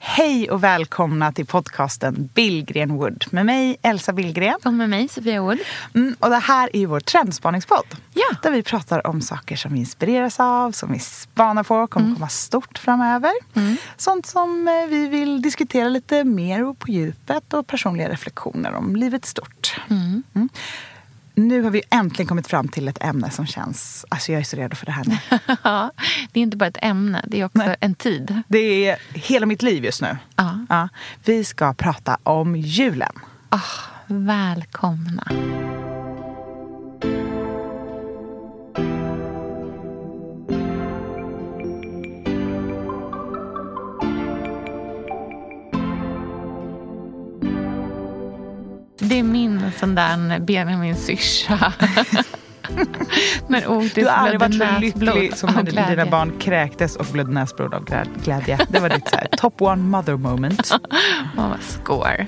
Hej och välkomna till podcasten Billgren Wood med mig Elsa Billgren. Och med mig Sofia Wood. Mm, och det här är ju vår trendspaningspodd. Ja. Där vi pratar om saker som vi inspireras av, som vi spanar på, kommer mm. komma stort framöver. Mm. Sånt som eh, vi vill diskutera lite mer och på djupet och personliga reflektioner om livet stort. Mm. Nu har vi äntligen kommit fram till ett ämne som känns... Alltså jag är så redo för det här nu. det är inte bara ett ämne, det är också Nej. en tid. Det är hela mitt liv just nu. Ja. ja. Vi ska prata om julen. Oh, välkomna. Det är min sån där Benjamin syrsa. När Otis du har aldrig varit så lycklig som när dina barn kräktes och blödde näsblod av glädje. Det var ditt så här, top one mother moment. Mamma, score.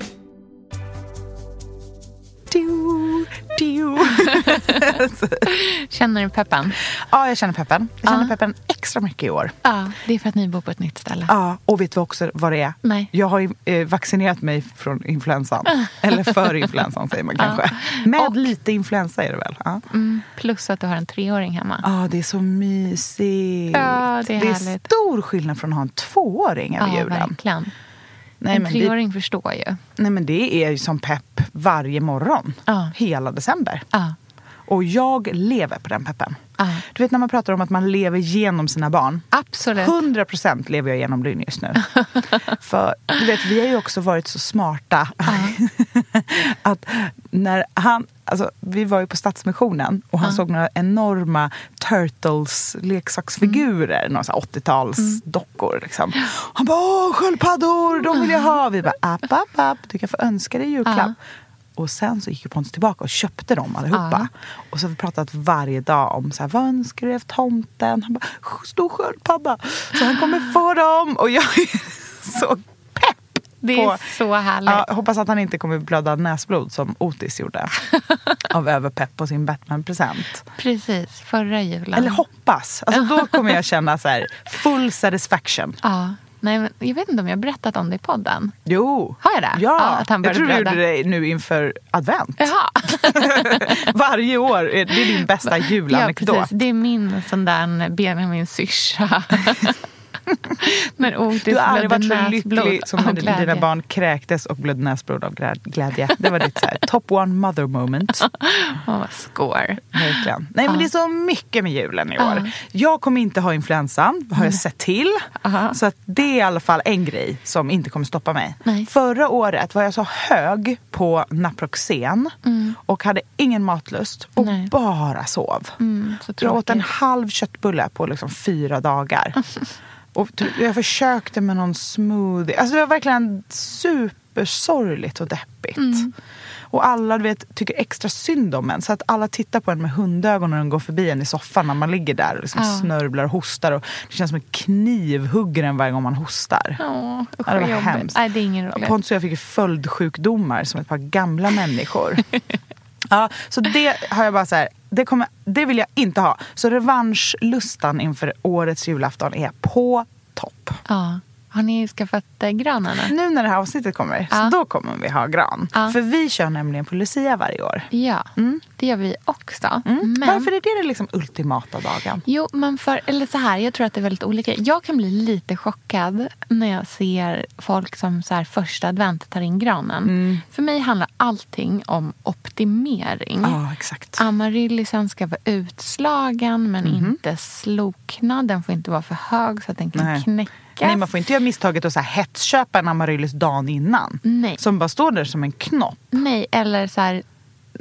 känner du peppen? Ja, jag känner peppen. Jag känner ja. peppen extra mycket i år. Ja, det är för att ni bor på ett nytt ställe. Ja, och vet du också vad det är? Nej. Jag har eh, vaccinerat mig från influensan. Eller för influensan säger man kanske. Ja. Med och, lite influensa är det väl? Ja. Mm, plus att du har en treåring hemma. Ja, det är så mysigt. Ja, det är, det är stor skillnad från att ha en tvååring över ja, julen. Verkligen. Nej, en treåring det, förstår ju. Nej men det är ju som pepp varje morgon. Ja. Hela december. Ja. Och jag lever på den peppen. Ja. Du vet när man pratar om att man lever genom sina barn. Absolut. 100 procent lever jag genom Lynn just nu. För du vet, vi har ju också varit så smarta. att när han, alltså, vi var ju på Stadsmissionen och han ja. såg några enorma Turtles leksaksfigurer. Mm. Några 80-tals mm. dockor. Liksom. Han bara åh sköldpaddor, de vill jag ha. Vi bara app, app, app, du kan få önska dig julklapp. Och sen så gick ju Pontus tillbaka och köpte dem allihopa. Ja. Och så har vi pratat varje dag om så här, vad önskar du av tomten? Han bara, stor sköldpadda. Så han kommer få dem. Och jag är så pepp. Det är på, så härligt. Ja, hoppas att han inte kommer blöda näsblod som Otis gjorde. av överpepp på sin Batman-present. Precis, förra julen. Eller hoppas. Alltså, då kommer jag känna så här, full satisfaction. Ja. Nej, men jag vet inte om jag har berättat om det i podden. Jo. Har jag det? Ja, ja att han jag tror du gjorde det nu inför advent. Jaha. Varje år. Det är din bästa julanekdot. Ja, Det är min sån där Benjamin syrsa. Otis du har aldrig varit så lycklig som när glädje. dina barn kräktes och blödde näsblod av glädje. Det var ditt så här, top one mother moment. oh, score. Verkligen. Nej, men det är så mycket med julen i år. Jag kommer inte ha influensan, har jag sett till. Så att det är i alla fall en grej som inte kommer stoppa mig. Nej. Förra året var jag så hög på Naproxen mm. och hade ingen matlust och Nej. bara sov. Mm, jag åt en halv köttbulle på liksom fyra dagar. Och jag försökte med någon smoothie. Alltså det var verkligen supersorgligt och deppigt. Mm. Och alla du vet, tycker extra synd om en. Så att alla tittar på en med hundögon när de går förbi en i soffan när man ligger där och liksom ja. snörvlar och hostar. Och det känns som en kniv hugger en varje gång man hostar. Ja, det var hemskt. Nej, det är ingen roligt. Pontus och jag fick följdsjukdomar som ett par gamla människor. Ja, så det har jag bara så här, det, kommer, det vill jag inte ha. Så revanschlustan inför årets julafton är på topp. Ja. Har ni skaffat eh, granen? Nu när det här avsnittet kommer, ja. så då kommer vi ha gran. Ja. För vi kör nämligen på Lucia varje år. Ja, mm. det gör vi också. Mm. Men... Varför är det den liksom ultimata dagen? Jo, men för, eller så här, jag tror att det är väldigt olika. Jag kan bli lite chockad när jag ser folk som så här, första advent tar in granen. Mm. För mig handlar allting om optimering. Ja, exakt. Amaryllisen ska vara utslagen men mm. inte slokna. Den får inte vara för hög så att den kan Nej. knäcka Nej, man får inte göra misstaget att så här hetsköpa en amaryllis dagen innan. Nej. Som bara står där som en knopp. Nej, eller så här,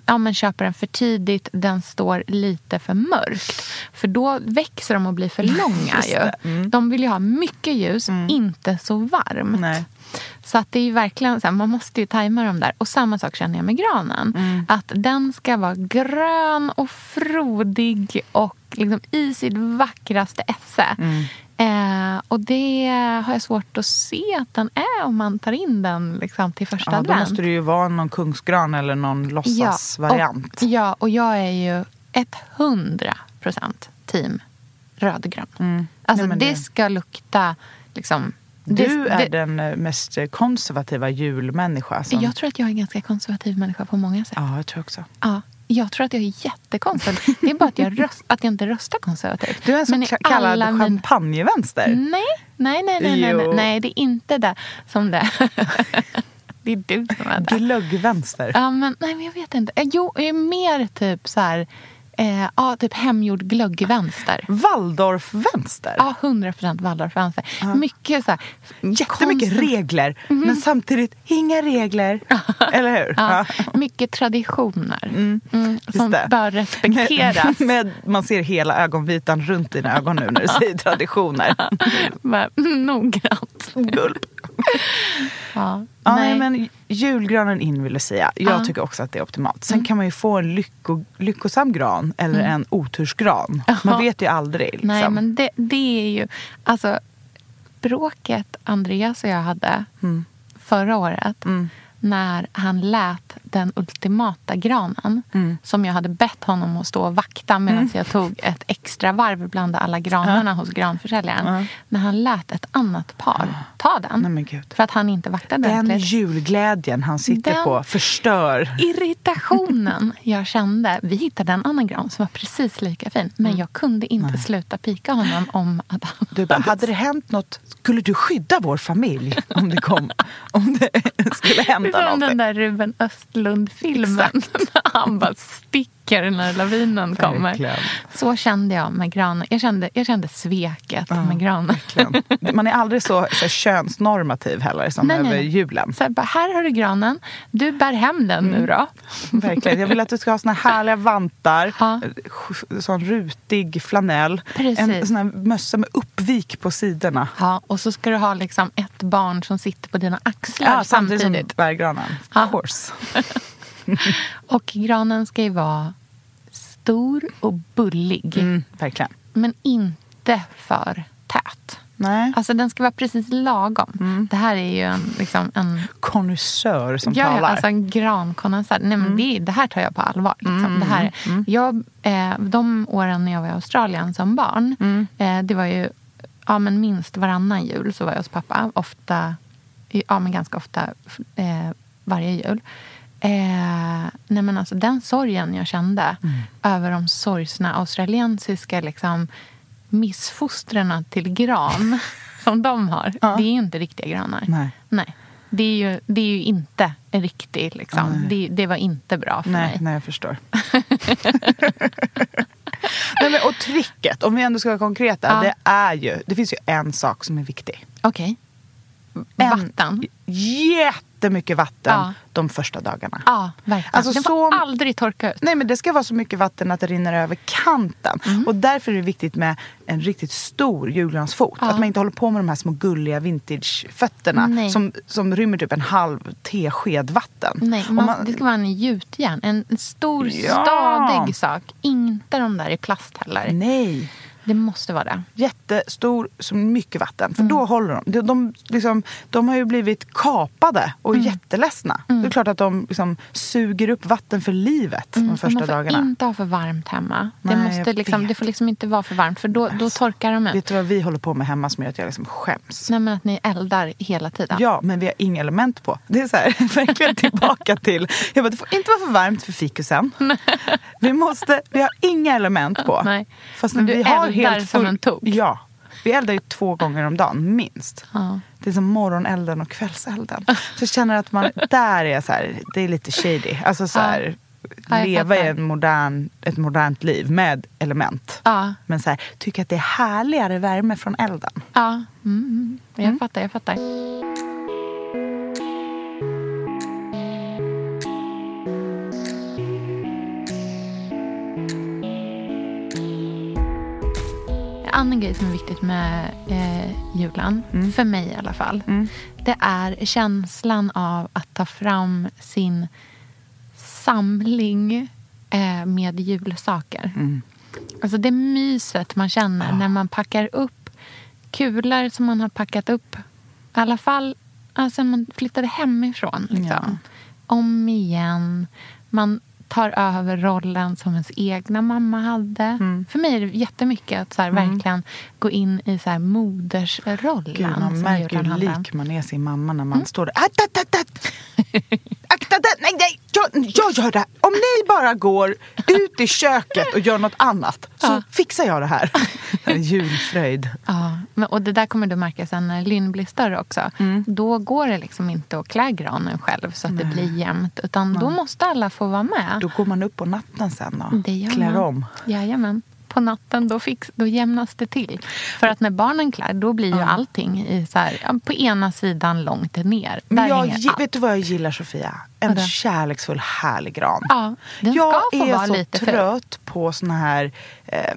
ja, men köper den för tidigt, den står lite för mörkt. För då växer de och blir för långa. Ju. Mm. De vill ju ha mycket ljus, inte så varmt. Nej. Så att det är ju verkligen så här, man måste ju tajma dem där. Och samma sak känner jag med granen. Att den ska vara grön och frodig och liksom i sitt vackraste esse. Eh, och det har jag svårt att se att den är om man tar in den liksom, till första Ja, då advent. måste det ju vara någon kungsgran eller någon låtsasvariant. Och, ja, och jag är ju ett hundra procent team rödgrön. Alltså Mm. Nej, men det... det- ska lukta liksom... Du är det, den mest konservativa julmänniska. Som... Jag tror att jag är en ganska konservativ människa på många sätt. Ja, jag tror också. Ja, jag tror att jag är jättekonservativ. Det är bara att jag, röst, att jag inte röstar konservativt. Du är en så kallad alla min- champagnevänster. Nej, nej, nej, nej, nej, nej. Det är inte det som det Det är du som är det. Glöggvänster. Ja, men, nej, men jag vet inte. Eh, Jo, jag är mer typ så här... Eh, ja, typ hemgjord glöggvänster. Waldorfvänster. Ja, 100 procent Waldorfvänster. Mycket så här... Jättemycket konst- regler, men samtidigt inga regler. Eller hur? Ja, mycket traditioner mm, som det. bör respekteras. Med, med, man ser hela ögonvitan runt dina ögon nu när du säger traditioner. Bara, Noggrant. Gulp. Ja. Ja, nej. men julgranen in vill jag säga. Jag Ja. tycker också att det är optimalt. Sen kan man ju få en lycko, lyckosam gran eller en otursgran. Man vet ju aldrig. Liksom. Nej, men det, det är ju... Alltså, bråket Andreas och jag hade Mm. förra året när han lät den ultimata granen Mm. som jag hade bett honom att stå och vakta medan jag tog ett extra varv bland alla granarna hos granförsäljaren. När han lät ett annat par ta den. Nej. För att han inte vaktade Den ordentligt. julglädjen han sitter Den- på förstör. irritationen jag kände. Vi hittade en annan gran som var precis lika fin. Men jag kunde inte sluta pika honom om att han Du bara, hade det hänt något, skulle du skydda vår familj om det kom, om det skulle hända någonting? den där Ruben Östlund-filmen. Han bara sticker när lavinen kommer. Verkligen. Så kände jag med granen. Jag kände, jag kände sveket med granen. Verkligen. Man är aldrig så, så könsnormativ heller som Nej, över nej. julen. Så här, bara, här har du granen. Du bär hem den nu då. Verkligen. Jag vill att du ska ha såna härliga vantar, Ja. sån rutig flanell, Precis. en sån här mössa med uppvik på sidorna. Ja, och så ska du ha liksom ett barn som sitter på dina axlar Ja, samtidigt, samtidigt. som berggranen. Ja. Of course. Och granen ska ju vara stor och bullig. Mm, verkligen. Men inte för tät. Nej. Alltså den ska vara precis lagom. Det här är ju en, liksom en, Konnässör som ja, ja, talar. alltså en grankonnässör. Nej, men det, det här tar jag på allvar. Liksom. Det här, jag, eh, de åren när jag var i Australien som barn, eh, det var ju ja, men minst varannan jul så var jag hos pappa. Ofta, ja, men ganska ofta eh, varje jul. Eh, nej men alltså, den sorgen jag kände över de sorgsna australiensiska liksom, missfostrarna till gran som de har. Det är ju inte riktiga granar. Nej. Nej. Det är ju, det är ju inte en riktig... Liksom. Det, det var inte bra för Nej, mig. nej, jag förstår. nej, men, och tricket, om vi ändå ska vara konkreta, Ja. det är ju, det finns ju en sak som är viktig. Okej. En- Vatten. Jättemycket vatten Ja. de första dagarna. Ja, verkligen. Alltså, Den så- får aldrig torka ut. Nej, men det ska vara så mycket vatten att det rinner över kanten. Mm. Och därför är det viktigt med en riktigt stor julgransfot. Ja. Att man inte håller på med de här små gulliga vintagefötterna Nej. som, som rymmer typ en halv tesked vatten. Nej, man, man- det ska vara en gjutjärn. En, en stor, Ja. stadig sak. Inte de där i plast heller. Nej. Det måste vara det. jättestor, så mycket vatten. Mm. För då håller de. De, de, liksom, de har ju blivit kapade och Mm. jätteledsna. Det är klart att de liksom suger upp vatten för livet de Och första Mm, man får dagarna. inte ha för varmt hemma. Nej, det, måste liksom, det får liksom inte vara för varmt för då, då torkar de ut. Vet du vad vi håller på med hemma som gör att jag liksom skäms? Nej, men att ni eldar hela tiden. Ja, men vi har inga element på. Det är så här, verkligen tillbaka till... Jag bara, det får inte vara för varmt för fikusen. Vi, måste, vi har inga element på. Nej. Fast Men vi har helt som full- en tok. Ja. Vi eldar ju två gånger om dagen, minst. Ja. Det är som morgonelden och kvällselden. Så jag känner att man, där är så här, det är lite shady. Alltså så här, Ja, leva i en modern, ett modernt liv med element. Ja. Men så här, tycka att det är härligare värme från elden. Ja, mm, mm. jag fattar. Jag fattar. Annan grej som är viktigt med eh, julen, Mm. för mig i alla fall. Det är känslan av att ta fram sin samling eh, med julsaker. Mm. Alltså det myset man känner när man packar upp kulor som man har packat upp. I alla fall alltså man flyttade hemifrån. Liksom. Ja. Om igen. Man tar över rollen som ens egna mamma hade. Mm. För mig är det jättemycket att så här, verkligen gå in i så här, modersrollen. Gud, man märker hur lik man är sin mamma när man står där. Att, att, att, att. Akta den! Nej, nej! Jag, jag gör det här. Om ni bara går ut i köket och gör något annat så Ja. fixar jag det här. Är Julfröjd. Ja, men, och det där kommer du märka sen när Lynn blir större också. Mm. Då går det liksom inte att klä granen själv så att det blir jämnt. Utan då måste alla få vara med. Då går man upp på natten sen och klär man. om. Jajamän. På natten då, fix, då jämnas det till. För att när barnen klär då blir ju allting i så här, på ena sidan långt ner. Men jag, allt. vet du vad jag gillar Sofia? En Vadå? kärleksfull härlig gran. Ja, den jag ska få är vara så lite ful. trött på såna här... Eh,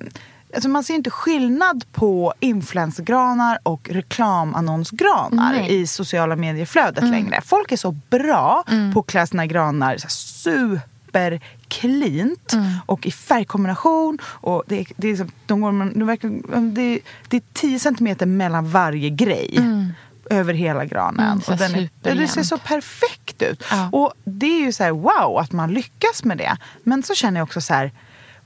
alltså man ser inte skillnad på influencergranar och reklamannonsgranar Nej. i sociala medieflödet längre. Folk är så bra på att klä sina granar så här supercleant och i färgkombination. Och det, är, det, är liksom, de går, man- det, verkar, det, det är 10 centimeter mellan varje grej. Över hela granen. Mm, och den är, det ser så perfekt ut. Ja. Och det är ju så här wow att man lyckas med det. Men så känner jag också så här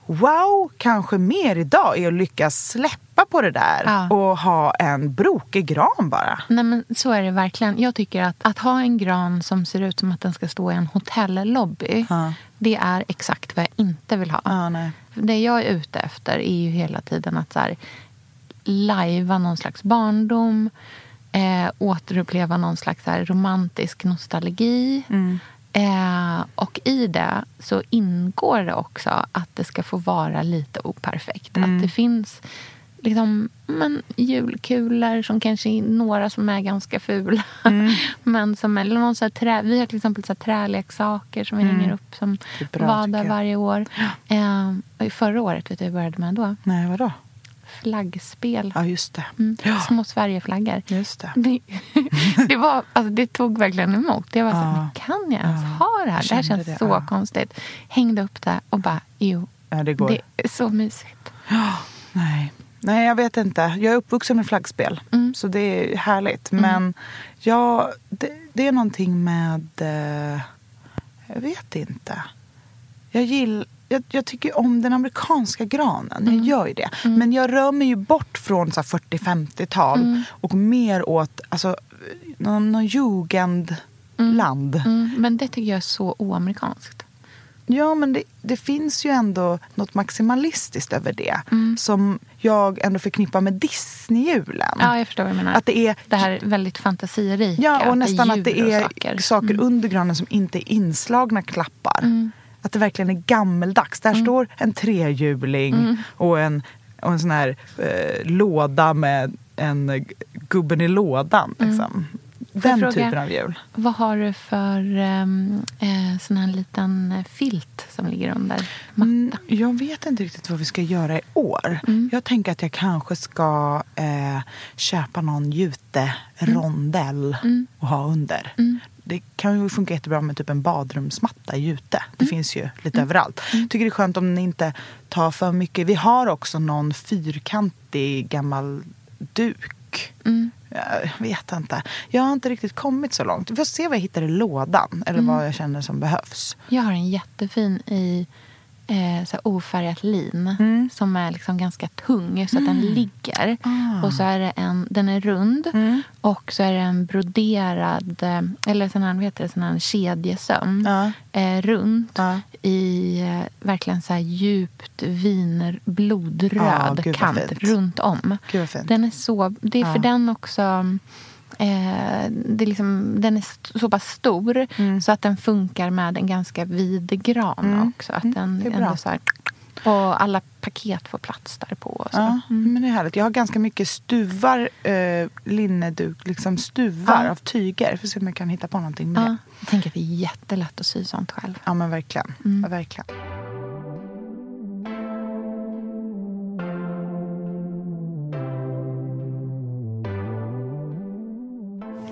wow kanske mer idag är att lyckas släppa på det där Ja. och ha en brokig gran bara. Nej, men så är det verkligen. Jag tycker att, att ha en gran som ser ut som att den ska stå i en hotellobby. Ja. Det är exakt vad jag inte vill ha. Ja. Det jag är ute efter är ju hela tiden att så här, lajva någon slags barndom. Eh, återuppleva någon slags så här, romantisk nostalgi. Eh, och i det så ingår det också att det ska få vara lite operfekt. Att det finns liksom, men, julkulor som kanske är några som är ganska fula. men som eller någon så här trä, vi har till exempel så här träleksaker som vi hänger upp som bra, jag. varje år. Eh, och förra året, vet du vad jag började med då? Nej, vadå? Flaggspel. Ja, just det. Mm. Ja, Små Sverigeflaggor. just det. Det, det, var, alltså, det tog verkligen emot. Jag var så här, Ja. kan jag ens Ja, ha det här? Det här känns det, så ja. konstigt. Hängde upp det och bara, jo, Ja, det går. det är så mysigt. Nej. Nej, jag vet inte. Jag är uppvuxen med flaggspel, Mm. så det är härligt. Men ja, det, det är någonting med... Eh, jag vet inte. Jag, gill, jag, jag tycker om den amerikanska granen. Jag gör ju det. Men jag rör mig ju bort från så här 40-50-tal och mer åt alltså, någon, någon jugendland. Mm, men det tycker jag är så oamerikanskt. Ja, men det, det finns ju ändå något maximalistiskt över det. Mm. Som jag ändå förknippar med Disney-julen. Ja, jag förstår vad du menar. Att det är det här väldigt fantasirika. Ja, och nästan att det är saker. saker, Mm. under granen som inte är inslagna klappar. Att det verkligen är gammeldags. Där står en trehjuling och, en, och en sån här eh, låda med en eh, gubben i lådan. Liksom. Den fråga? typen av jul. Vad har du för um, eh, sån här liten eh, filt som ligger under? Mm, jag vet inte riktigt vad vi ska göra i år. Jag tänker att jag kanske ska eh, köpa någon juterondell och ha under. Det kan ju funka jättebra med typ en badrumsmatta i jute. Det finns ju lite överallt. tycker det är skönt om den inte tar för mycket. Vi har också någon fyrkantig gammal duk. Jag vet inte. Jag har inte riktigt kommit så långt. Vi får se vad jag hittar i lådan. Eller vad jag känner som behövs. Jag har en jättefin i eh, så ofärgat lin Mm. som är liksom ganska tung så att den ligger. Ah. Och så är det en, den är rund Mm. och så är det en broderad, eh, eller sån här, vad heter det, sån här kedjesöm. Ja. Eh, runt Ja. i eh, verkligen så här djupt viner, blodröd kant runt om. Den är så, det är för den också Eh, det är liksom, den är så pass stor Mm. så att den funkar med en ganska vid gran också. Att den det är bra. här, och alla paket får plats där på. Och så. Ja, men det är härligt. Jag har ganska mycket stuvar, eh, linneduk, liksom stuvar Ja. av tyger. Får se om jag kan hitta på någonting med Ja, det. jag tänker att det är jättelätt att sy sånt själv. Ja men verkligen. Mm. Ja, verkligen.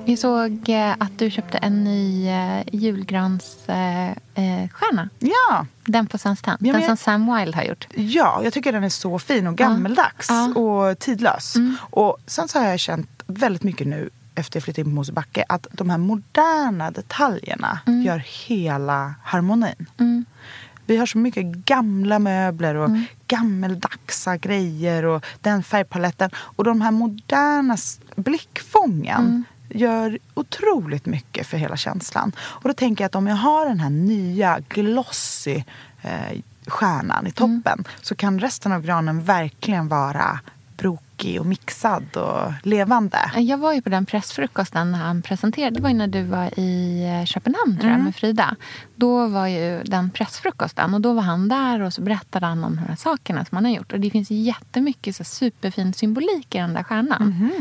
Jag såg eh, att du köpte en ny eh, julgransstjärna. Eh, ja. Den på Svenskt Tenn. Ja, den jag... som Sam Wilde har gjort. Ja, jag tycker den är så fin och gammeldags ja. och tidlös. Mm. Och sen så har jag känt väldigt mycket nu efter jag flyttade in på Mosebacke att de här moderna detaljerna mm. gör hela harmonin. Mm. Vi har så mycket gamla möbler och mm. gammeldagsa grejer och den färgpaletten. Och de här moderna blickfången mm. Gör otroligt mycket för hela känslan. Och då tänker jag att om jag har den här nya glossy eh, stjärnan i toppen mm. så kan resten av granen verkligen vara brokig och mixad och levande. Jag var ju på den pressfrukosten när han presenterade. Det var ju när du var i eh, Köpenhamn tror jag, mm. med Frida. Då var ju den pressfrukosten och då var han där och så berättade han om de här sakerna som han har gjort. Och det finns jättemycket så superfin symbolik i den där stjärnan. Mm.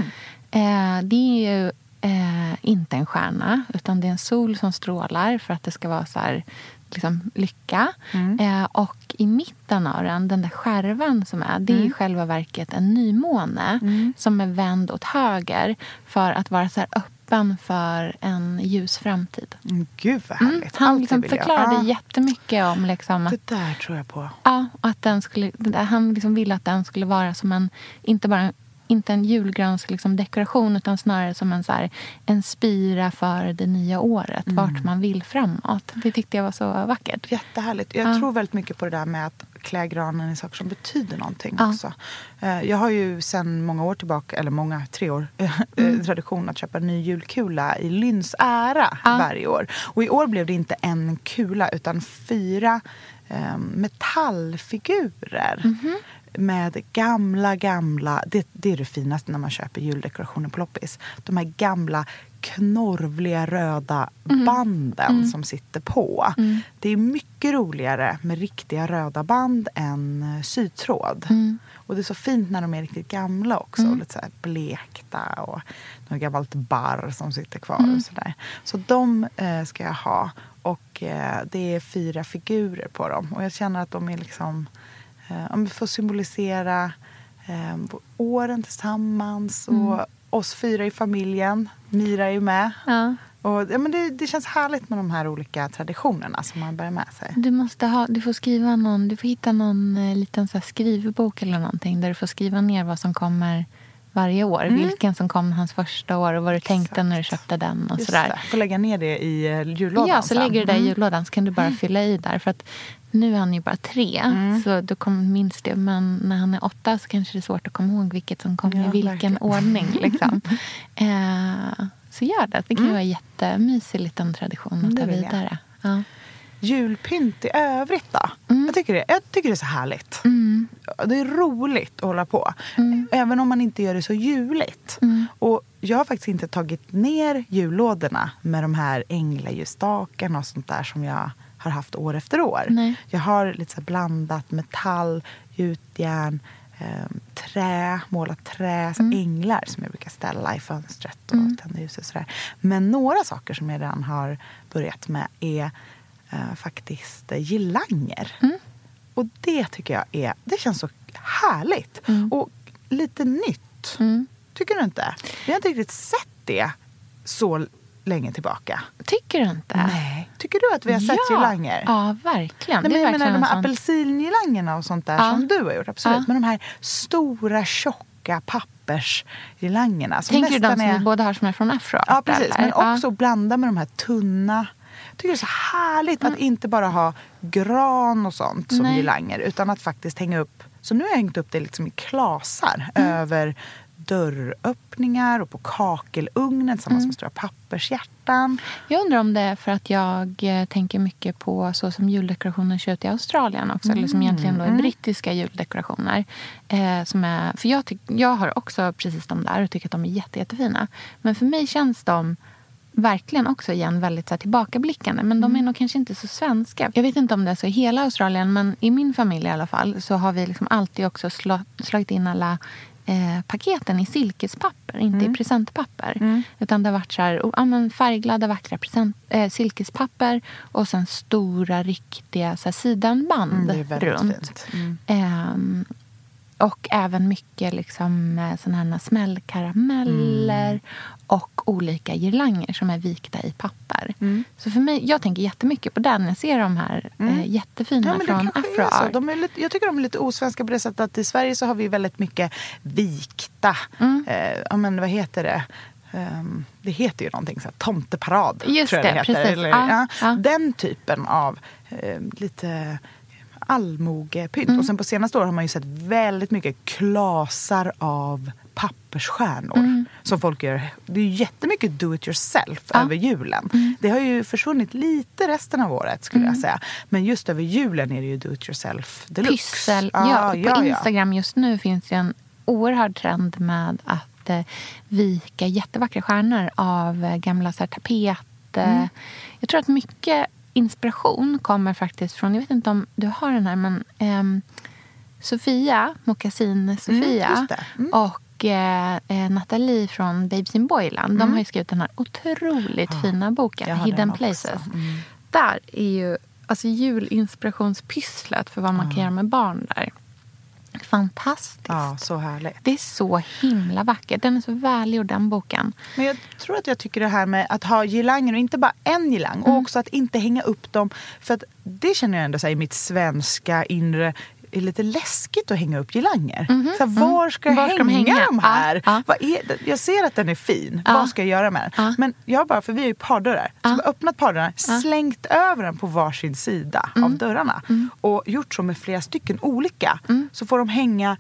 Eh, det är ju eh, inte en stjärna utan det är en sol som strålar för att det ska vara så här liksom, lycka. Mm. Eh, och i mitten av den, den där skärvan som är, det är i mm. själva verket en nymåne mm. som är vänd åt höger för att vara så öppen för en ljus framtid. Mm, gud vad härligt. Mm, han liksom förklarade jag. jättemycket om... Liksom, att, det där tror jag på. Ja, att den skulle, han liksom ville att den skulle vara som en, inte bara inte en julgransdekoration liksom, utan snarare som en, så här, en spira för det nya året. Mm. Vart man vill framåt. Det tyckte jag var så vackert. Jättehärligt. Jag ja. tror väldigt mycket på det där med att klä granen i saker som betyder någonting ja. också. Eh, jag har ju sedan många år tillbaka, eller många, tre år, eh, mm. tradition att köpa en ny julkula i Lynns ära ja. varje år. Och i år blev det inte en kula utan fyra eh, metallfigurer. Mm -hmm med gamla, gamla... Det, det, är det finaste när man köper juldekorationer på loppis. De här gamla knorvliga röda mm. banden mm. som sitter på. Mm. Det är mycket roligare med riktiga röda band än eh, sytråd. Mm. Och det är så fint när de är riktigt gamla också. Mm. Lite så blekta och något gammalt barr som sitter kvar. och så, där. så de eh, ska jag ha. Och eh, det är fyra figurer på dem. Och jag känner att de är liksom eh, om vi får symbolisera eh, åren tillsammans och mm. oss fyra i familjen. Mira är ju med. Ja. Och, ja, men det, det, känns härligt med de här olika traditionerna som man bär med sig. Du, måste ha, du får skriva någon, du får hitta någon eh, liten så skrivbok eller någonting där du får skriva ner vad som kommer varje år. Mm. Vilken som kom hans första år och vad du Exakt. tänkte när du köpte den. och sådär. Får lägga ner det i eh, jullådan Ja, så lägger du det i mm. jullådan så kan du bara mm. fylla i där. För att nu är han ju bara tre, mm. så då minns det. Men när han är åtta så kanske det är svårt att komma ihåg vilket som kom ja, i vilken verkligen. ordning. Liksom. eh, så gör det. Det kan mm. vara en jättemysig liten tradition att ta vidare. Ja. Julpynt i övrigt då? Mm. Jag, tycker det, jag tycker det är så härligt. Mm. Det är roligt att hålla på. Mm. Även om man inte gör det så juligt. Mm. Och jag har faktiskt inte tagit ner jullådorna med de här änglaljusstakarna och sånt där som jag har haft år efter år. Nej. Jag har lite så blandat metall, gjutjärn, eh, trä, målat trä, mm. änglar som jag brukar ställa i fönstret och mm. tända ljuset. Sådär. Men några saker som jag redan har börjat med är eh, faktiskt girlanger. Mm. Och det tycker jag är, det känns så härligt. Mm. Och lite nytt. Mm. Tycker du inte? Vi har inte riktigt sett det så länge tillbaka. Tycker du inte? Nej. Tycker du att vi har sett ja. girlanger? Ja, verkligen. Nej, men jag menar de här apelsingirlangerna och sånt där ja. som du har gjort. Absolut. Ja. Men de här stora, tjocka pappersgirlangerna. Tänker du de som är... vi båda har som är från Afro? Ja, precis. Eller? Men också blanda med de här tunna jag tycker det är så härligt mm. att inte bara ha gran och sånt som Nej. girlanger utan att faktiskt hänga upp så nu har jag hängt upp det liksom i klasar mm. över dörröppningar och på kakelugnen tillsammans mm. med stora pappershjärtan. Jag undrar om det är för att jag eh, tänker mycket på så som juldekorationer ser ut i Australien också. Mm. Eller som egentligen då är mm. brittiska juldekorationer. Eh, som är, för jag, tyck, jag har också precis de där och tycker att de är jätte, jättefina. Men för mig känns de verkligen också igen väldigt så här, tillbakablickande. Men de är mm. nog kanske inte så svenska. Jag vet inte om det är så i hela Australien, men i min familj i alla fall så har vi liksom alltid också slå, slagit in alla eh, paketen i silkespapper, inte mm. i presentpapper. Mm. Utan det har varit så här, ja, men färgglada vackra present, eh, silkespapper och sen stora riktiga så här, sidenband mm, runt. Eh, Och även mycket liksom, eh, såna här smällkarameller mm. och olika girlanger som är vikta i papper. Mm. Så för mig, jag tänker jättemycket på den när jag ser de här mm. eh, jättefina ja, från Afro de är lite, Jag tycker de är lite osvenska på det sättet att i Sverige så har vi väldigt mycket vikta. Mm. Eh, ja, men vad heter det? Um, det heter ju någonting så här, tomteparad. Just tror jag det, det heter. Eller, ja, ja. Den typen av eh, lite allmogepynt. Mm. Och sen på senaste år har man ju sett väldigt mycket klasar av pappersstjärnor mm. som folk gör. Det är jättemycket do it yourself ja. över julen. Mm. Det har ju försvunnit lite resten av året skulle jag mm. säga. Men just över julen är det ju do it yourself deluxe. Pyssel. Ja, ja, ja på Instagram just nu finns det en oerhörd trend med att eh, vika jättevackra stjärnor av eh, gamla så här, tapet. Mm. Jag tror att mycket inspiration kommer faktiskt från, jag vet inte om du har den här, men eh, Sofia, Moccasin-Sofia mm, mm. och eh, eh, Nathalie från Babes in Boyland. Mm. De har ju skrivit den här otroligt ja, fina boken Hidden Places. Mm. Där är ju alltså, julinspirationspysslet för vad man kan göra med barn där. Fantastiskt. Ja, så härligt. Det är så himla vackert. Den är så välgjord, den boken. Men jag tror att jag tycker det här med att ha girlanger, och inte bara en girlang, mm. och också att inte hänga upp dem. För att det känner jag ändå så i mitt svenska inre är lite läskigt att hänga upp girlanger. Mm -hmm. så här, var ska jag var hänga, hänga, de här? Ja, ja. Är, jag ser att den är fin. Ja. Vad ska jag göra med den? Men jag bara, för vi har ju pardörrar. Så jag har öppnat pardörrarna, slängt över den på varsin sida mm. av dörrarna. Mm. Och gjort så med flera stycken olika. Mm. Så får de hänga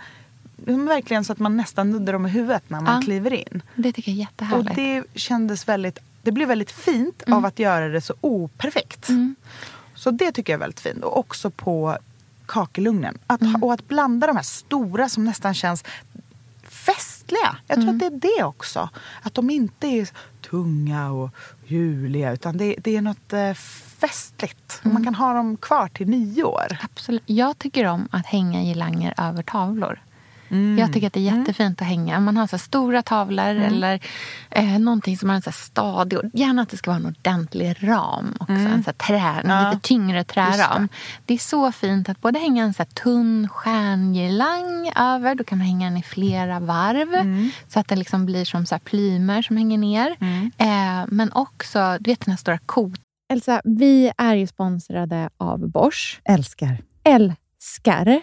verkligen så att man nästan nuddar dem i huvudet när man kliver in. Det tycker jag är jättehärligt. Och det kändes väldigt, det blev väldigt fint av mm. att göra det så operfekt. Mm. Så det tycker jag är väldigt fint. Och också på kakelugnen. Att, mm. Och att blanda de här stora som nästan känns festliga. Jag tror mm. att det är det också. Att de inte är tunga och juliga utan det, det är något eh, festligt. Mm. Man kan ha dem kvar till nio år. Absolut. Jag tycker om att hänga girlanger över tavlor. Mm. Jag tycker att det är mm. jättefint att hänga. Man har så stora tavlor mm. eller eh, någonting som har en så stadig... Gärna att det ska vara en ordentlig ram också. Mm. En så trä, en ja. lite tyngre träram. Det. det. är så fint att både hänga en så tunn stjärngirlang över. Då kan man hänga den i flera varv. Mm. Så att det liksom blir som så plymer som hänger ner. Mm. Eh, men också, du vet den här stora kot. Elsa, vi är ju sponsrade av Bosch. Älskar. Älskar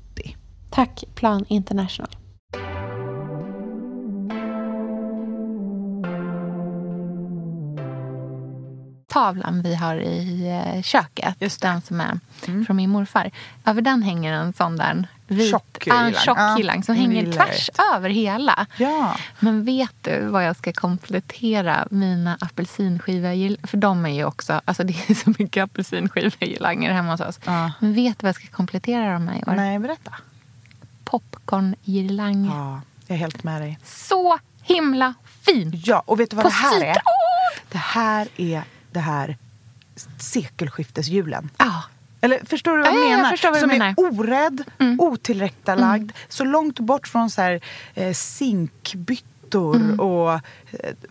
Tack Plan International. Tavlan vi har i eh, köket, just den som är från min morfar. Över den hänger en sån där vit, Tjock girlang som hänger tvärs över hela. Ja. Men vet du vad jag ska komplettera mina apelsinskivegirlanger För de är ju också, alltså det är så mycket apelsinskivegirlanger hemma hos oss. Ja. Men vet du vad jag ska komplettera dem med i år? Nej, berätta. Popcorngirlanger. Ja, jag är helt med dig. Så himla fin! Ja, och vet du vad På det här är? sidan. Det här är det här sekelskiftesjulen. Ja. Eller förstår du vad Ja, jag ja, jag menar? förstår vad Som menar. Mm. är orädd, otillrättalagd, så långt bort från så här, eh, zinkbyttor Mm. och eh,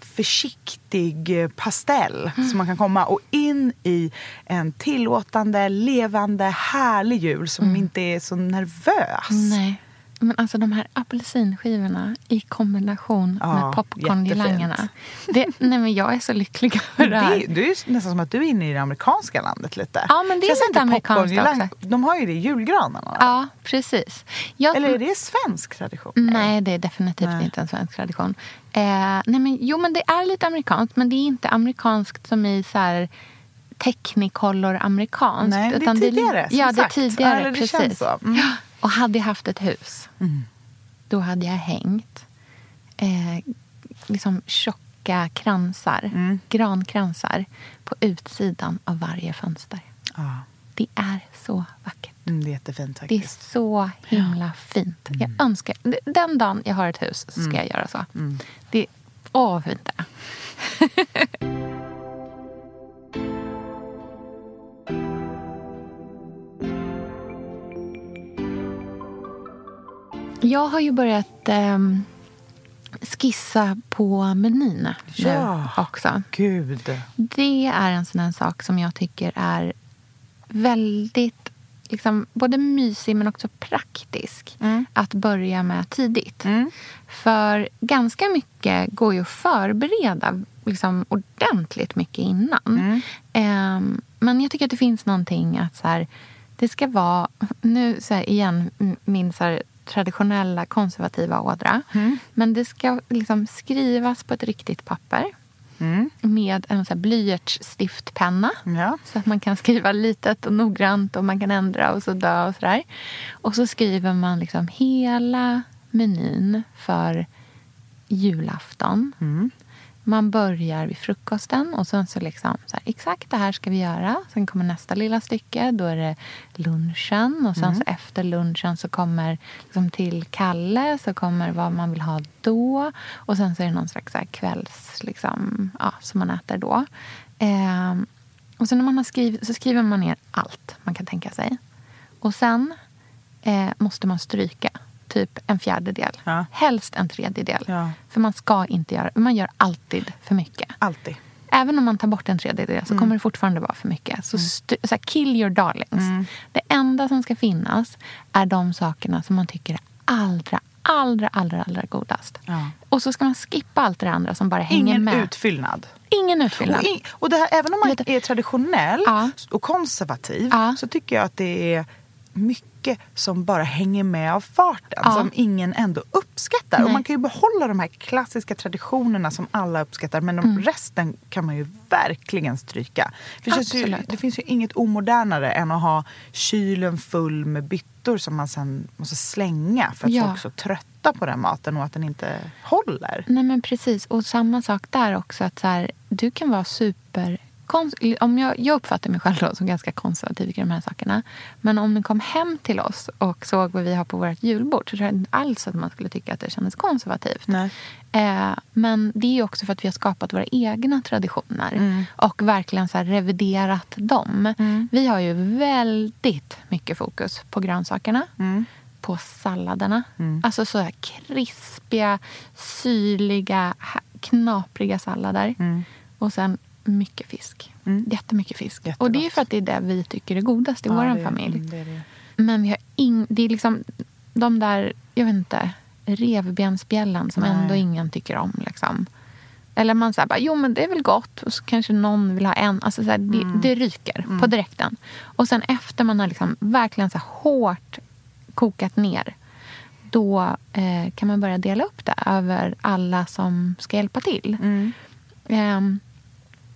försiktig eh, pastell Mm. som man kan komma. Och in i en tillåtande, levande, härlig jul som inte är så nervös. Mm. Nej. Men alltså de här apelsinskivorna i kombination Ja, med. Det, nej men jag är så lycklig över det här. Det, det är nästan som att du är inne i det amerikanska landet lite. Ja, men det är lite inte amerikanskt också. De har ju det i julgranarna. Ja, precis. Jag, Eller är det svensk tradition? Nej, det är definitivt Nej. inte en svensk tradition. Eh, nej, men, jo, men det är lite amerikanskt, men det är inte amerikanskt som i så här technicolor-amerikanskt. Nej, det är utan tidigare, som ja, det är sagt. tidigare. Eller det precis. känns så. Mm. Ja, och hade jag haft ett hus, då hade jag hängt eh, liksom tjocka kransar, Mm. grankransar på utsidan av varje fönster. Ja, Det är så vackert. mm, det är jättefint Det är faktiskt. så himla fint. Jag önskar, den dagen jag har ett hus så ska jag göra så. Det, åh, vad fint det är. Jag har ju börjat ehm, skissa på menyn Ja. nu också. Gud. Det är en sån sak som jag tycker är väldigt liksom, både mysig men också praktisk att börja med tidigt. För ganska mycket går ju att förbereda liksom, ordentligt mycket innan. Ehm, men jag tycker att det finns någonting att så här, det ska vara, nu så här, igen, min så här, traditionella konservativa ådra. Men det ska liksom skrivas på ett riktigt papper med en så här blyertsstiftpenna. Ja. Så att man kan skriva litet och noggrant och man kan ändra och sådär och sådär. Och så skriver man liksom hela menyn för julafton. Man börjar vid frukosten och sen så liksom så här, exakt det här ska vi göra. Sen kommer nästa lilla stycke, då är det lunchen. Och sen så efter lunchen så kommer liksom till Kalle, så kommer vad man vill ha då. Och sen så är det någon slags så här kvälls, liksom, ja, som man äter då. Ehm, och sen när man har skrivit, så skriver man ner allt man kan tänka sig. Och sen eh, måste man stryka typ en fjärdedel. Ja. Helst en tredjedel. Ja. För man ska inte göra, man gör alltid för mycket. Alltid. Även om man tar bort en tredjedel Mm. så kommer det fortfarande vara för mycket. Så, st- så här, kill your darlings. Mm. Det enda som ska finnas är de sakerna som man tycker är allra, allra, allra, allra godast. Ja. Och så ska man skippa allt det andra som bara hänger Ingen med. utfyllnad. Ingen utfyllnad. Och, in, och här, även om man är traditionell Ja. och konservativ Ja. så tycker jag att det är mycket som bara hänger med av farten. Ja. Som ingen ändå uppskattar. Och Nej. man kan ju behålla de här klassiska traditionerna som alla uppskattar. Men Mm. resten kan man ju verkligen stryka. För det, ju, det finns ju inget omodernare än att ha kylen full med byttor som man sen måste slänga. För att Ja. folk är så trötta på den maten och att den inte håller. Nej men precis. Och samma sak där också. att så här, Du kan vara super... Om jag, jag uppfattar mig själv då som ganska konservativ i de här sakerna. Men om ni kom hem till oss och såg vad vi har på vårt julbord så tror jag inte alls att man skulle tycka att det kändes konservativt. Eh, men det är också för att vi har skapat våra egna traditioner och verkligen så reviderat dem. Vi har ju väldigt mycket fokus på grönsakerna, på salladerna. Alltså så här krispiga, syrliga, knapriga sallader. Och sen mycket fisk. Jättemycket fisk. Och det är Jättegott. för att det är det vi tycker är godast i Ja, vår familj. mm, det är det. Men vi har ing, det är liksom de där, jag vet inte, revbensspjällen som Nej. ändå ingen tycker om. Liksom. Eller man säger bara, jo men det är väl gott. Och så kanske någon vill ha en. Alltså så här, det, Mm. det ryker på direkten. Och sen efter man har liksom verkligen så hårt kokat ner. Då eh, kan man börja dela upp det över alla som ska hjälpa till. Mm. Ehm,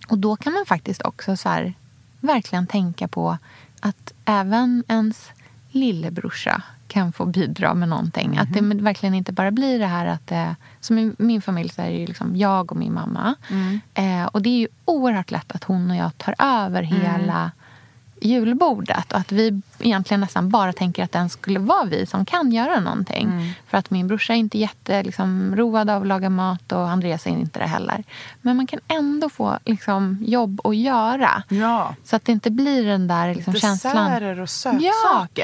och då kan man faktiskt också så här, verkligen tänka på att även ens lillebrorsa kan få bidra med någonting. Att det verkligen inte bara blir det här att... Eh, som i min familj så är det ju liksom jag och min mamma. Eh, och det är ju oerhört lätt att hon och jag tar över hela julbordet. Och att vi egentligen nästan bara tänker att den skulle vara vi som kan göra någonting. För att min brorsa är inte jätte liksom, road av att laga mat och Andreas är inte det heller. Men man kan ändå få liksom, jobb att göra. Ja. Så att det inte blir den där liksom, känslan. Desserter och sötsaker.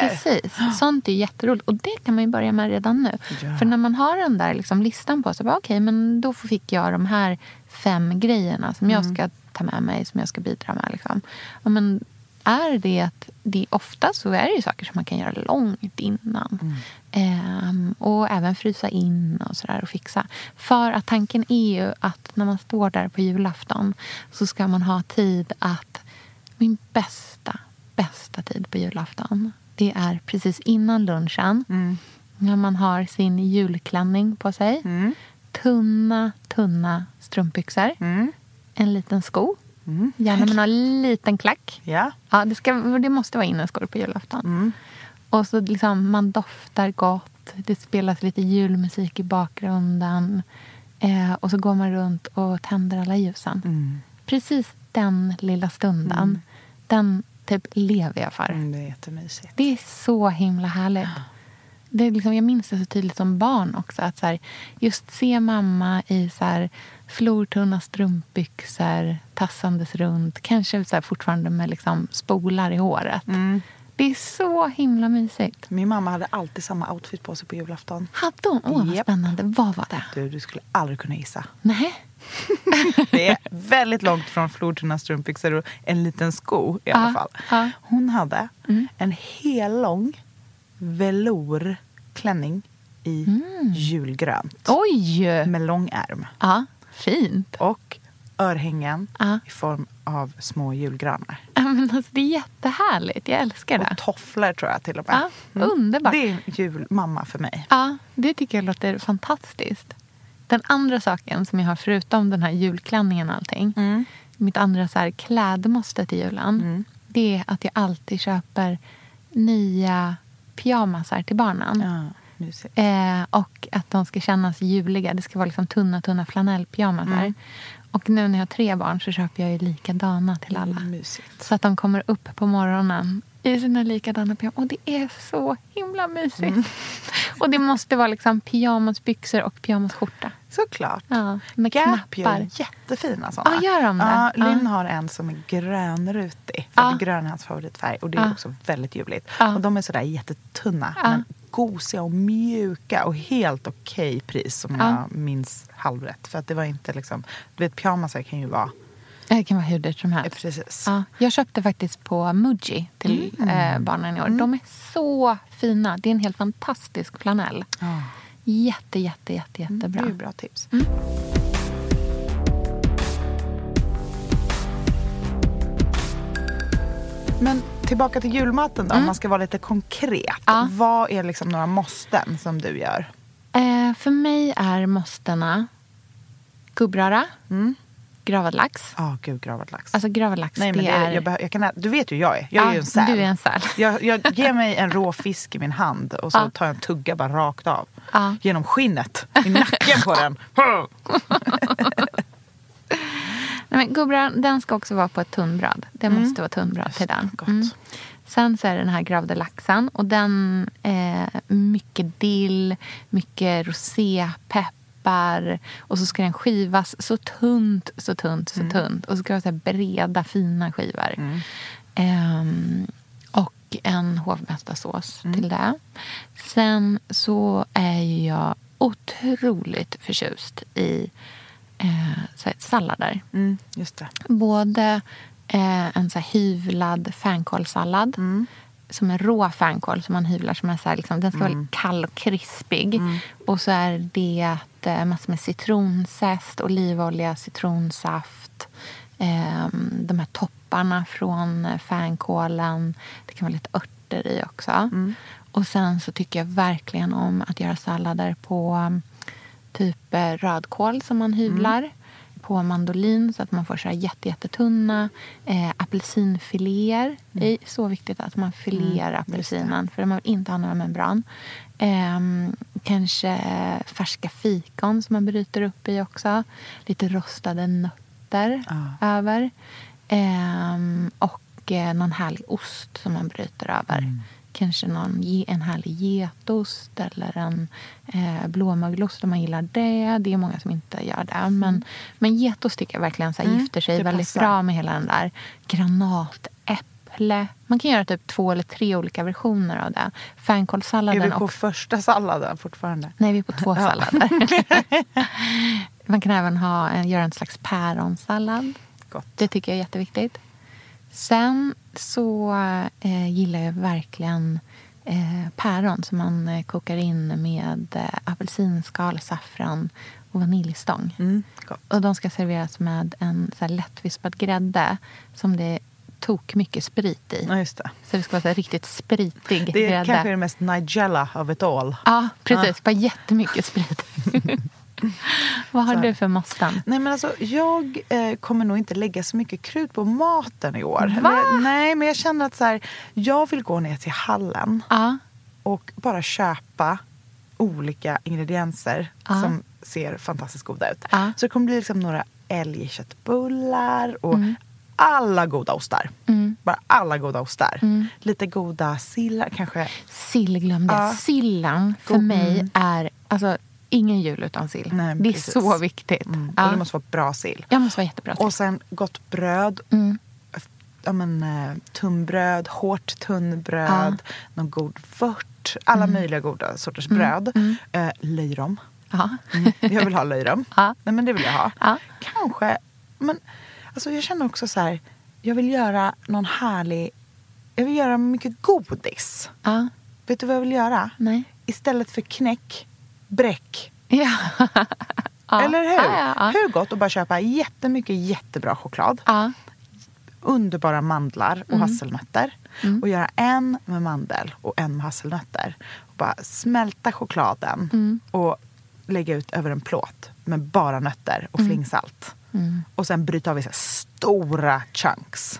Ja, precis. Sånt är jätteroligt. Och det kan man ju börja med redan nu. Ja. För när man har den där liksom listan på sig, okej, men då fick jag de här fem grejerna som jag Mm. ska ta med mig, som jag ska bidra med. Liksom. Ja, men är det att det ofta så är det saker som man kan göra långt innan. Mm. Ehm, och även frysa in och sådär och fixa. För att tanken är ju att när man står där på julafton så ska man ha tid att... Min bästa, bästa tid på julafton det är precis innan lunchen. Mm. När man har sin julklänning på sig. Mm. Tunna, tunna strumpbyxor. Mm. En liten sko. Mm. Gärna med någon liten klack. Ja. Ja, det, ska, det måste vara inneskor på julafton. Mm. Och så liksom, man doftar gott. Det spelas lite julmusik i bakgrunden. Eh, och så går man runt och tänder alla ljusen. Mm. Precis den lilla stunden, den typ lever jag för. Mm, det är jättemysigt. Det är så himla härligt. Det är liksom, jag minns det så tydligt som barn också. Att så här, just se mamma i så här, flortunna strumpbyxor tassandes runt. Kanske så fortfarande med liksom, spolar i håret. Mm. Det är så himla mysigt. Min mamma hade alltid samma outfit på sig på julafton. Hade hon? Åh, vad spännande. Vad var det? Du, du skulle aldrig kunna gissa. Nej. Det är väldigt långt från flortunna strumpbyxor och en liten sko i alla Ja, fall. ja. Hon hade en hel lång velourklänning i julgrönt. Oj! Med lång ärm. Ja, fint. Och örhängen Ja. i form av små julgranar. Ja, Men alltså, det är jättehärligt. Jag älskar det. Och tofflor tror jag till och med. Ja, underbart. Det är julmamma för mig. Ja, det tycker jag låter fantastiskt. Den andra saken som jag har förutom den här julklänningen och allting. Mitt andra så här klädmåste till julen. Det är att jag alltid köper nya pyjamasar till barnen. Ja, mysigt. Eh, och att de ska kännas juliga. Det ska vara liksom tunna, tunna flanellpyjamasar. Och nu när jag har tre barn så köper jag ju likadana till alla. Mysigt. Så att de kommer upp på morgonen i sina likadana pyjamas. Och det är så himla mysigt. Och det måste vara liksom pyjamasbyxor och pyjamasskjorta. Såklart. Ja, med Gap knappar. gör jättefina såna. Ja, gör de det? Ja, Ja. Lynn har en som är grönrutig. För Ja. grön är hans favoritfärg. Och det är Ja. också väldigt ljuvligt. Ja. Och de är sådär jättetunna. Ja. Men gosiga och mjuka. Och helt okej pris som Ja. jag minns halvrätt. För att det var inte liksom... Du vet pyjamasar kan ju vara... Det kan vara hur dyrt som helst. precis. Ja, jag köpte faktiskt på Muji till Mm. eh, barnen i år. De är så fina. Det är en helt fantastisk flanell. Ja. Jätte, jätte, jätte, Mm, Det jättebra. är bra tips. Men tillbaka till julmaten då, om man ska vara lite konkret. Mm. Ja. Vad är liksom några måsten som du gör? Eh, för mig är måstena gubbröra, Mm. gravad lax. Ja, gud, gravad lax. Alltså gravad lax, Nej, men det det är... jag behö- jag kan, ä- du vet ju hur jag är. Jag är Ja, ju en säl. du är en säl. Jag, jag ger mig en rå fisk i min hand och så Ja. tar jag en tugga bara rakt av. Ja. Genom skinnet, i nacken på den. Nej, men gubbröran, den ska också vara på ett tunnbröd. Det måste vara tunnbröd till den. gott. Mm. Sen så är det den här gravde laxen. Och den, eh, mycket dill, mycket rosépeppar. Och så ska den skivas så tunt, så tunt, så tunt. Och så ska det vara så här breda, fina skivor. Ehm, och en hovmästarsås till det. Sen så är jag otroligt förtjust i eh, sallader. Mm. Både eh, en så här hyvlad fänkålssallad som är rå fänkål som man hyvlar. Som är så här, liksom, den ska vara kall och krispig. Och så är det eh, massor med citronzest, olivolja, citronsaft. Eh, de här topparna från eh, fänkålen. Det kan vara lite örter i också. Och sen så tycker jag verkligen om att göra sallader på typ eh, rödkål som man hyvlar på mandolin så att man får så här jätte, jättetunna eh, apelsinfiléer. Det är så viktigt att man filear apelsinen för man vill inte ha några membran. Ehm, kanske färska fikon som man bryter upp i också. Lite rostade nötter över. Ehm, och eh, någon härlig ost som man bryter över. Kanske någon, en härlig getost eller en eh, blåmögelost om man gillar det. Det är många som inte gör det. Men, men getost tycker jag verkligen så här, gifter sig väldigt passar. bra med hela den där granatäpple. Man kan göra typ två eller tre olika versioner av det. Är Fänkålssalladen vi på och första salladen fortfarande? Nej, vi är på två sallader. Man kan även ha, göra en slags päronsallad. Gott. Det tycker jag är jätteviktigt. Sen så eh, gillar jag verkligen eh, päron som man eh, kokar in med eh, apelsinskal, saffran och vaniljstång. Mm. Och de ska serveras med en så här lättvispad grädde som det tok mycket sprit i. Ja, just det. Så det ska vara så här riktigt spritig Det är grädde. kanske det mest Nigella of it all. Ja, precis. Bara jättemycket sprit. Vad har du för måsten? Nej, men alltså, jag eh, kommer nog inte lägga så mycket krut på maten i år. Va? Eller, nej, men jag känner att så här, jag vill gå ner till hallen Ja, och bara köpa olika ingredienser Ja. som ser fantastiskt goda ut. Ja. Så det kommer bli liksom några älgköttbullar och alla goda ostar. Mm. Bara alla goda ostar. Mm. Lite goda sillar kanske. sill glömde. Ja. Sillen för God. mig Mm. är alltså, ingen jul utan sill. Nej, det är precis. så viktigt. Mm. Ja. Och det måste vara bra sill. Jag måste vara jättebra sill. Och sen gott bröd. Mm. Ja, men, eh, tunnbröd, hårt tunnbröd, någon god vört. Alla Mm. möjliga goda sorters bröd. Eh, löjrom. Ja. Mm. Jag vill ha löjrom. Ja. Nej, men det vill jag ha. Ja. Kanske, men alltså, jag känner också så här. Jag vill göra någon härlig... Jag vill göra mycket godis. ja. Vet du vad jag vill göra? Nej. Istället för knäck, bräck. Ja. ja. Eller hur? Ja, ja. Hur gott att bara köpa jättemycket jättebra choklad. underbara mandlar och hasselnötter. Mm. Och göra en med mandel och en med hasselnötter. Och bara smälta chokladen Mm. och lägga ut över en plåt med bara nötter och flingsalt. Mm. Och sen bryta av i så stora chunks.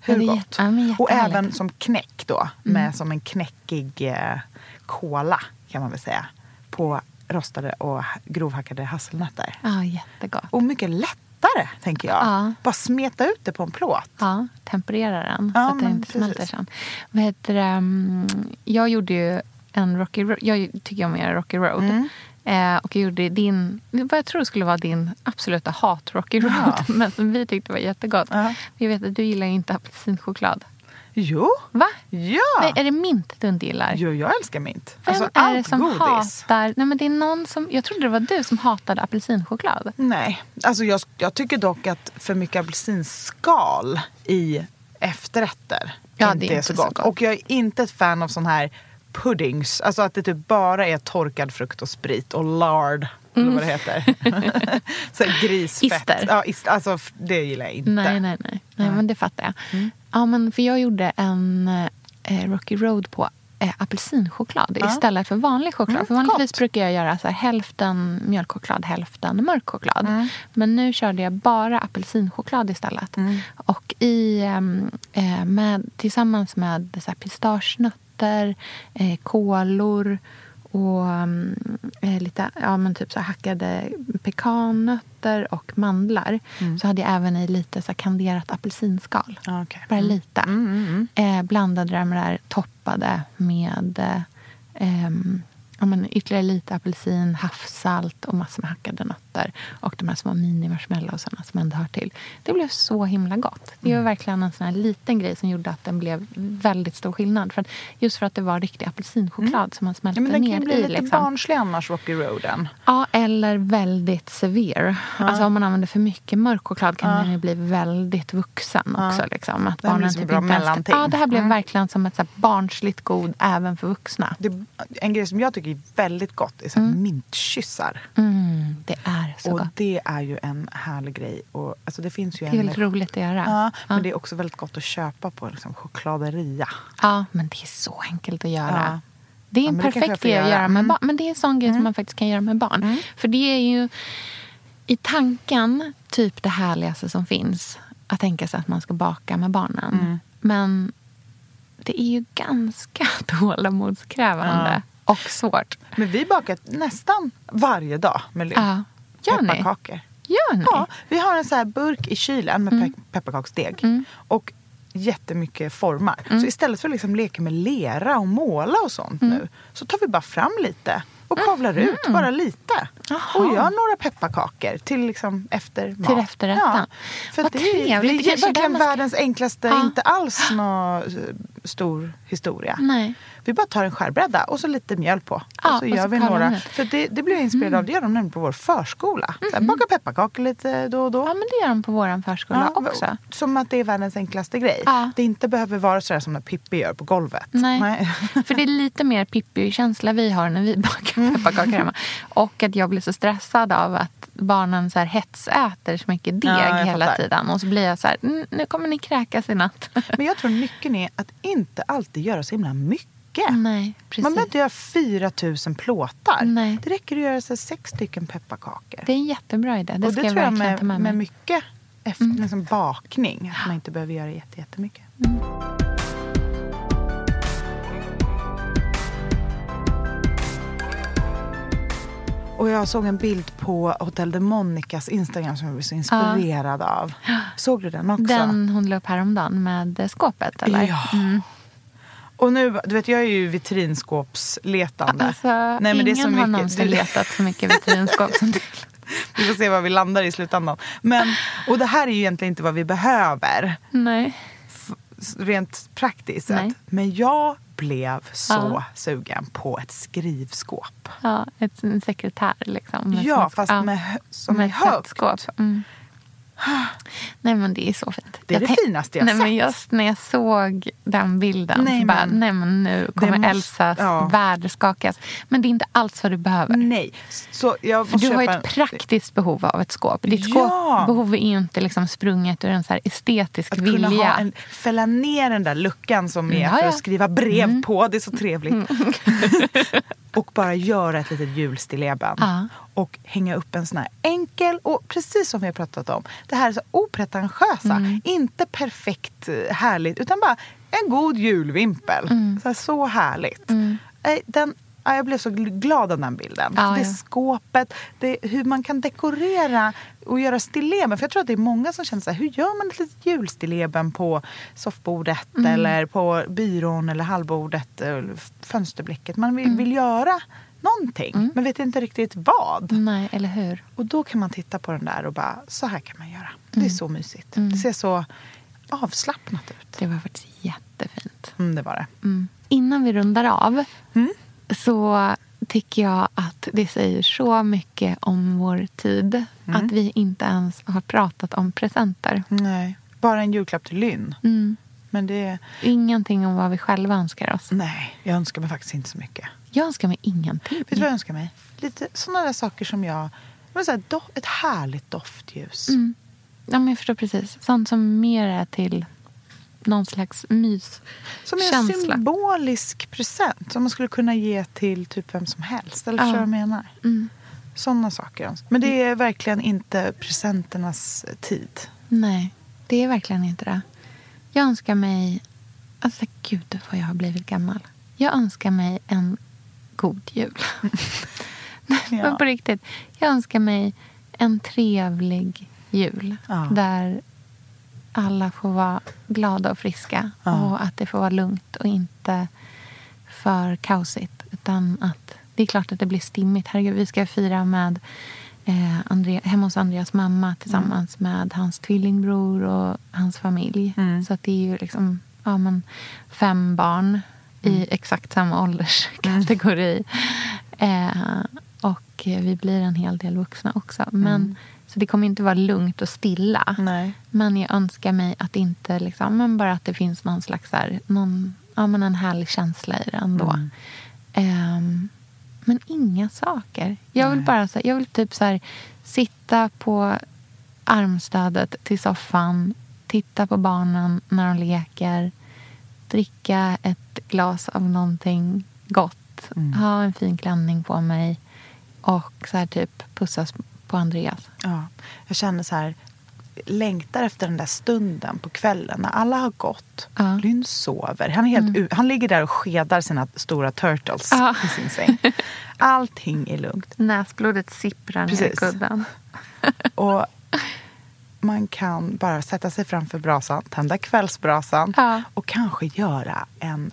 Hur gott? ja, och även som knäck då. Med som en knäckig eh, kola kan man väl säga. På rostade och grovhackade hasselnötter. Ja, jättegott. Och mycket lättare tänker jag. Ja. Bara smeta ut det på en plåt. Ja, temperera den Ja, så att den inte smälter sen. Vad heter det, mm, jag gjorde ju en Rocky Road. Jag tycker om att göra Rocky Road. Mm. Eh, och jag gjorde din, vad jag tror skulle vara din absoluta hat Rocky Road. Ja. Men som vi tyckte var jättegott. Ja. Jag vet att du gillar inte apelsinchoklad. Jo, Va? ja. Nej, är det mint du inte gillar? Jo, jag älskar mint. Vem alltså är det som godis. hatar... Nej, men det är någon som, jag trodde det var du som hatade apelsinchoklad. Nej, alltså jag, jag tycker dock att för mycket apelsinskal i efterrätter Ja, inte det är är så inte så gott. gott. Och jag är inte ett fan av sån här puddings. Alltså att det typ bara är torkad frukt och sprit och lard. Eller vad det heter. så grisfett. Mm. Ister. Ja, ister. Alltså det gillar jag inte. Nej, nej, nej. nej men det fattar jag. Mm. Ja, men för jag gjorde en eh, Rocky Road på eh, apelsinchoklad Ja. istället för vanlig choklad. Mm, för vanligtvis gott. brukar jag göra så här, hälften mjölkchoklad, hälften mörk choklad. Mm. Men nu körde jag bara apelsinchoklad istället. Mm. Och i, ehm, eh, med, tillsammans med så här, pistagenötter, eh, kolor och mm, eh, lite ja, men typ så hackade pekannötter och mandlar. Mm. Så hade jag även i lite så kanderat apelsinskal. Ja, okej. Bara Mm. lite. Mm, mm, mm. Eh, blandade det med det här toppade med eh, ehm, ja, men ytterligare lite apelsin, havssalt och massor med hackade nötter. Och de här små mini-marshmallowsarna som ändå hör till. Det blev så himla gott. Det Mm. var verkligen en sån här liten grej som gjorde att den blev väldigt stor skillnad. För att, just för att det var riktig apelsinchoklad som man smälte Mm. Ja, men den ner kan ju bli i. lite Liksom. barnslig annars, Rocky Roaden. Ja, eller väldigt severe. Alltså om man använder för mycket mörk choklad kan Ja. den ju bli väldigt vuxen Ja. också. Liksom. Att Det här blir barnen som typ bra mellanting. Ja, det här blev Mm. verkligen som ett så barnsligt god även för vuxna. Det, en grej som jag tycker är väldigt gott är så här mintkyssar. Mm, det är så och gott. det är ju en härlig grej. Och, alltså det finns ju Det är en... roligt att göra. Ja, ja. men det är också väldigt gott att köpa på liksom, chokladeria. ja, men det är så enkelt att göra. Ja. Det är en perfekt grej att göra. med Mm. barn. Men det är en sån grej som man faktiskt kan göra med barn. För det är ju i tanken typ det härligaste som finns. Att tänka sig att man ska baka med barnen. Mm. Men det är ju ganska tålamodskrävande. Och svårt. Men vi bakar nästan varje dag med Lynn. Ja. Gör ni? Pepparkakor. Gör ni? Ja, vi har en så här burk i kylen med pe- pepparkaksdeg. Mm. Och jättemycket formar. Så istället för att liksom leka med lera och måla och sånt Mm. nu så tar vi bara fram lite och kavlar ut bara lite. Jaha. Och gör några pepparkakor till liksom efter mat. Till efterrätten. För Vad det trevligt. Det är verkligen ska- världens enklaste, Ja. inte alls något stor historia. Nej. Vi bara tar en skärbräda och så lite mjöl på. Ja, och så och gör så vi några. de det. För det, det blir jag inspirerad av. Det gör de nämligen på vår förskola. Mm. Baka pepparkakor lite då och då. Ja, men det gör de på vår förskola också. Som att det är världens enklaste grej. Ja. Det inte behöver vara sådär som när Pippi gör på golvet. Nej. För det är lite mer Pippi-känsla vi har när vi bakar Mm. pepparkakor hemma. Och att jag blir så stressad av att barnen så här hetsäter så mycket deg Ja, hela fattar. tiden. Och så blir jag så här, "Mm, nu kommer ni kräkas i natt. Men jag tror nyckeln är att inte alltid göra så himla mycket. Nej, precis. Man behöver inte göra 4 000 plåtar. Nej. Det räcker att göra så sex stycken pepparkakor. Det är en jättebra idé. Det och det jag tror jag med, med med mycket efter, liksom bakning. Att man inte behöver göra jätte- jättemycket. Och jag såg en bild på Hotel de Monicas Instagram som jag blev så inspirerad av. Såg du den också? Den hon la upp häromdagen med skåpet, eller? Ja. Mm. Och nu, du vet jag är ju vitrinskåpsletande. Alltså, Nej, men det är så ingen har någonsin letat så mycket vitrinskåp som du. Vi får se var vi landar i slutändan. Men, och det här är ju egentligen inte vad vi behöver. Nej. rent praktiskt sett. Men jag blev så Ja. sugen på ett skrivskåp. Ja, ett, en sekretär liksom. Ja, fast ja, med, som med är högt. Mm. Nej men det är så fint. Det är Jag det finaste jag nej, sett. Men just när jag såg den bilden Nej, så bara, men- nej men nu kommer måste- Elsas ja. värld skakas. Men det är inte alls vad du behöver. Nej. Så jag För måste du har köpa ett praktiskt behov av ett skåp. Ditt Ja. skåpbehov är inte liksom sprunget ur en så estetisk Att vilja. kunna ha en, fälla ner den där luckan som är Ja, för att skriva brev på. Det är så trevligt. och bara göra ett litet julstilleben. Ja. Och hänga upp en sån här enkel och precis som vi har pratat om. Det här är så opretentiösa. Mm. Inte perfekt eh, härligt utan bara en god julvimpel. Mm. Så, här, så härligt. Nej, Den, ja, jag blev så gl- glad av den bilden. Ja, det ja. skåpet, det, hur man kan dekorera och göra stilleben. För jag tror att det är många som känner så här, hur gör man ett litet julstilleben på soffbordet Mm. eller på byrån eller hallbordet eller f- fönsterblicket. Man Mm. vill, vill göra någonting men vet inte riktigt vad. Nej, eller hur? Och då kan man titta på den där och bara, så här kan man göra. Det är Mm. så mysigt. Det ser så avslappnat ut. Det var faktiskt jättefint. Mm, det var det. Mm. Innan vi rundar av Mm. Så tycker jag att det säger så mycket om vår tid Mm. att vi inte ens har pratat om presenter. Nej, bara en julklapp till Lynn. Mm. Men det, Ingenting om vad vi själva önskar oss. nej, jag önskar mig faktiskt inte så mycket. Jag önskar mig ingenting. Vet du vad jag önskar mig? Lite sådana där saker som jag... här, do, ett härligt doftljus. Mm. Ja, men jag förstår precis. Sånt som mer är till någon slags mys. Som en känsla. symbolisk present som man skulle kunna ge till typ vem som helst. Eller Ja. vad jag menar? Mm. Sådana saker. Men det är verkligen inte presenternas tid. Nej, det är verkligen inte det. Jag önskar mig... Alltså gud vad jag har blivit gammal. Jag önskar mig en god jul. Nej, Ja. Men på riktigt. Jag önskar mig en trevlig jul. Ja. Där alla får vara glada och friska. Ja. Och att det får vara lugnt och inte för kaosigt. Utan att det är klart att det blir stimmigt. Herregud, vi ska fira med eh, Andrea, hemma hos Andreas mamma tillsammans med hans tvillingbror och hans familj. Mm. Så att det är ju liksom ja, men fem barn i exakt samma ålderskategori. Eh, och vi blir en hel del vuxna också. Men, Så det kommer inte vara lugnt och stilla. Nej. Men jag önskar mig att inte liksom, men bara att det finns någon slags här, någon, ja, men en härlig känsla i det ändå. Mm. Ehm, men inga saker. Jag vill Nej. bara så här, jag vill typ så här, sitta på armstödet till soffan, titta på barnen när de leker, dricka ett glas av någonting gott, Mm. ha en fin klänning på mig och så här typ pussas på Andreas. Ja. Jag känner så här, längtar efter den där stunden på kvällen när alla har gått. Ja. Lynn sover. Han, är helt u- han ligger där och skedar sina stora turtles Ja. i sin säng. Allting är lugnt. Näsblodet sipprar ner i kudden. Och man kan bara sätta sig framför brasan, tända kvällsbrasan Ja. och kanske göra en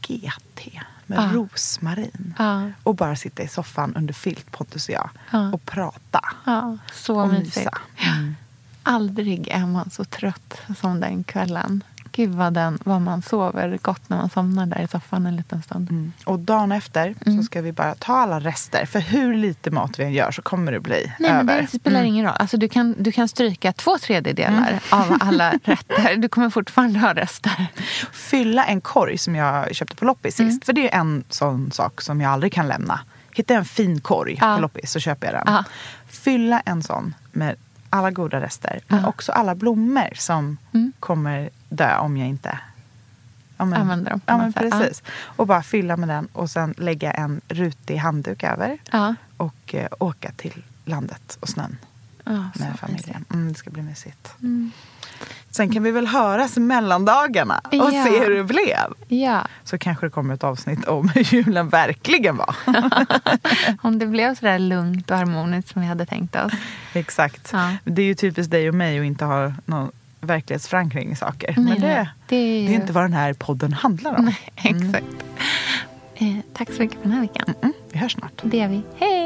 GT med Ja. rosmarin. Ja. Och bara sitta i soffan under filt, Pontus och jag, Ja. och prata Ja, så och mysigt. mysa. Mm. Aldrig är man så trött som den kvällen. Gud vad, den, vad man sover gott när man somnar där i soffan en liten stund. Mm. Och dagen efter Mm. så ska vi bara ta alla rester. För hur lite mat vi än gör så kommer det bli Nej, över. men det spelar ingen roll. Alltså, du, kan, du kan stryka två tredjedelar av alla rätter. Du kommer fortfarande ha rester. Fylla en korg som jag köpte på loppis sist. Mm. För det är en sån sak som jag aldrig kan lämna. Hittar jag en fin korg Ja. på loppis så köper jag den. Ja. Fylla en sån med alla goda rester. Men Ja. också alla blommor som Mm. kommer dö om jag inte ja, men, Använder dem Ja, men precis. Och bara fylla med den och sen lägga en rutig handduk över. Ja. Och eh, åka till landet och snön Ja, med familjen. Mm, det ska bli mysigt. Mm. Sen kan vi väl höras mellandagarna och Ja. se hur det blev. Ja, Så kanske det kommer ett avsnitt om hur julen verkligen var. om det blev så där lugnt och harmoniskt som vi hade tänkt oss. Exakt. Ja. Det är ju typiskt dig och mig att inte ha någon verklighetsförankring i saker. Nej, Men det, nej. Det är det är ju- inte vad den här podden handlar om. Nej, exakt. Eh, tack så mycket för den här veckan. Mm, vi hörs snart. Det gör vi. Hej!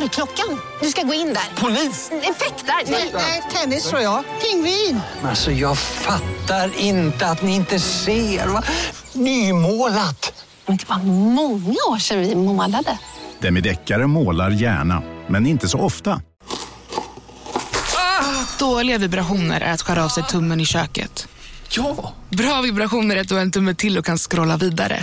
Dörrklockan. Du ska gå in där. Polis? Effektar? Nej, tennis tror jag. Pingvin. Alltså jag fattar inte att ni inte ser. Va? Nymålat! Men det var många år sedan vi målade. Demideckare målar gärna, men inte så ofta. Dåliga vibrationer är att skära av sig tummen i köket. Ja! Bra vibrationer är att du har en tumme till och kan scrolla vidare.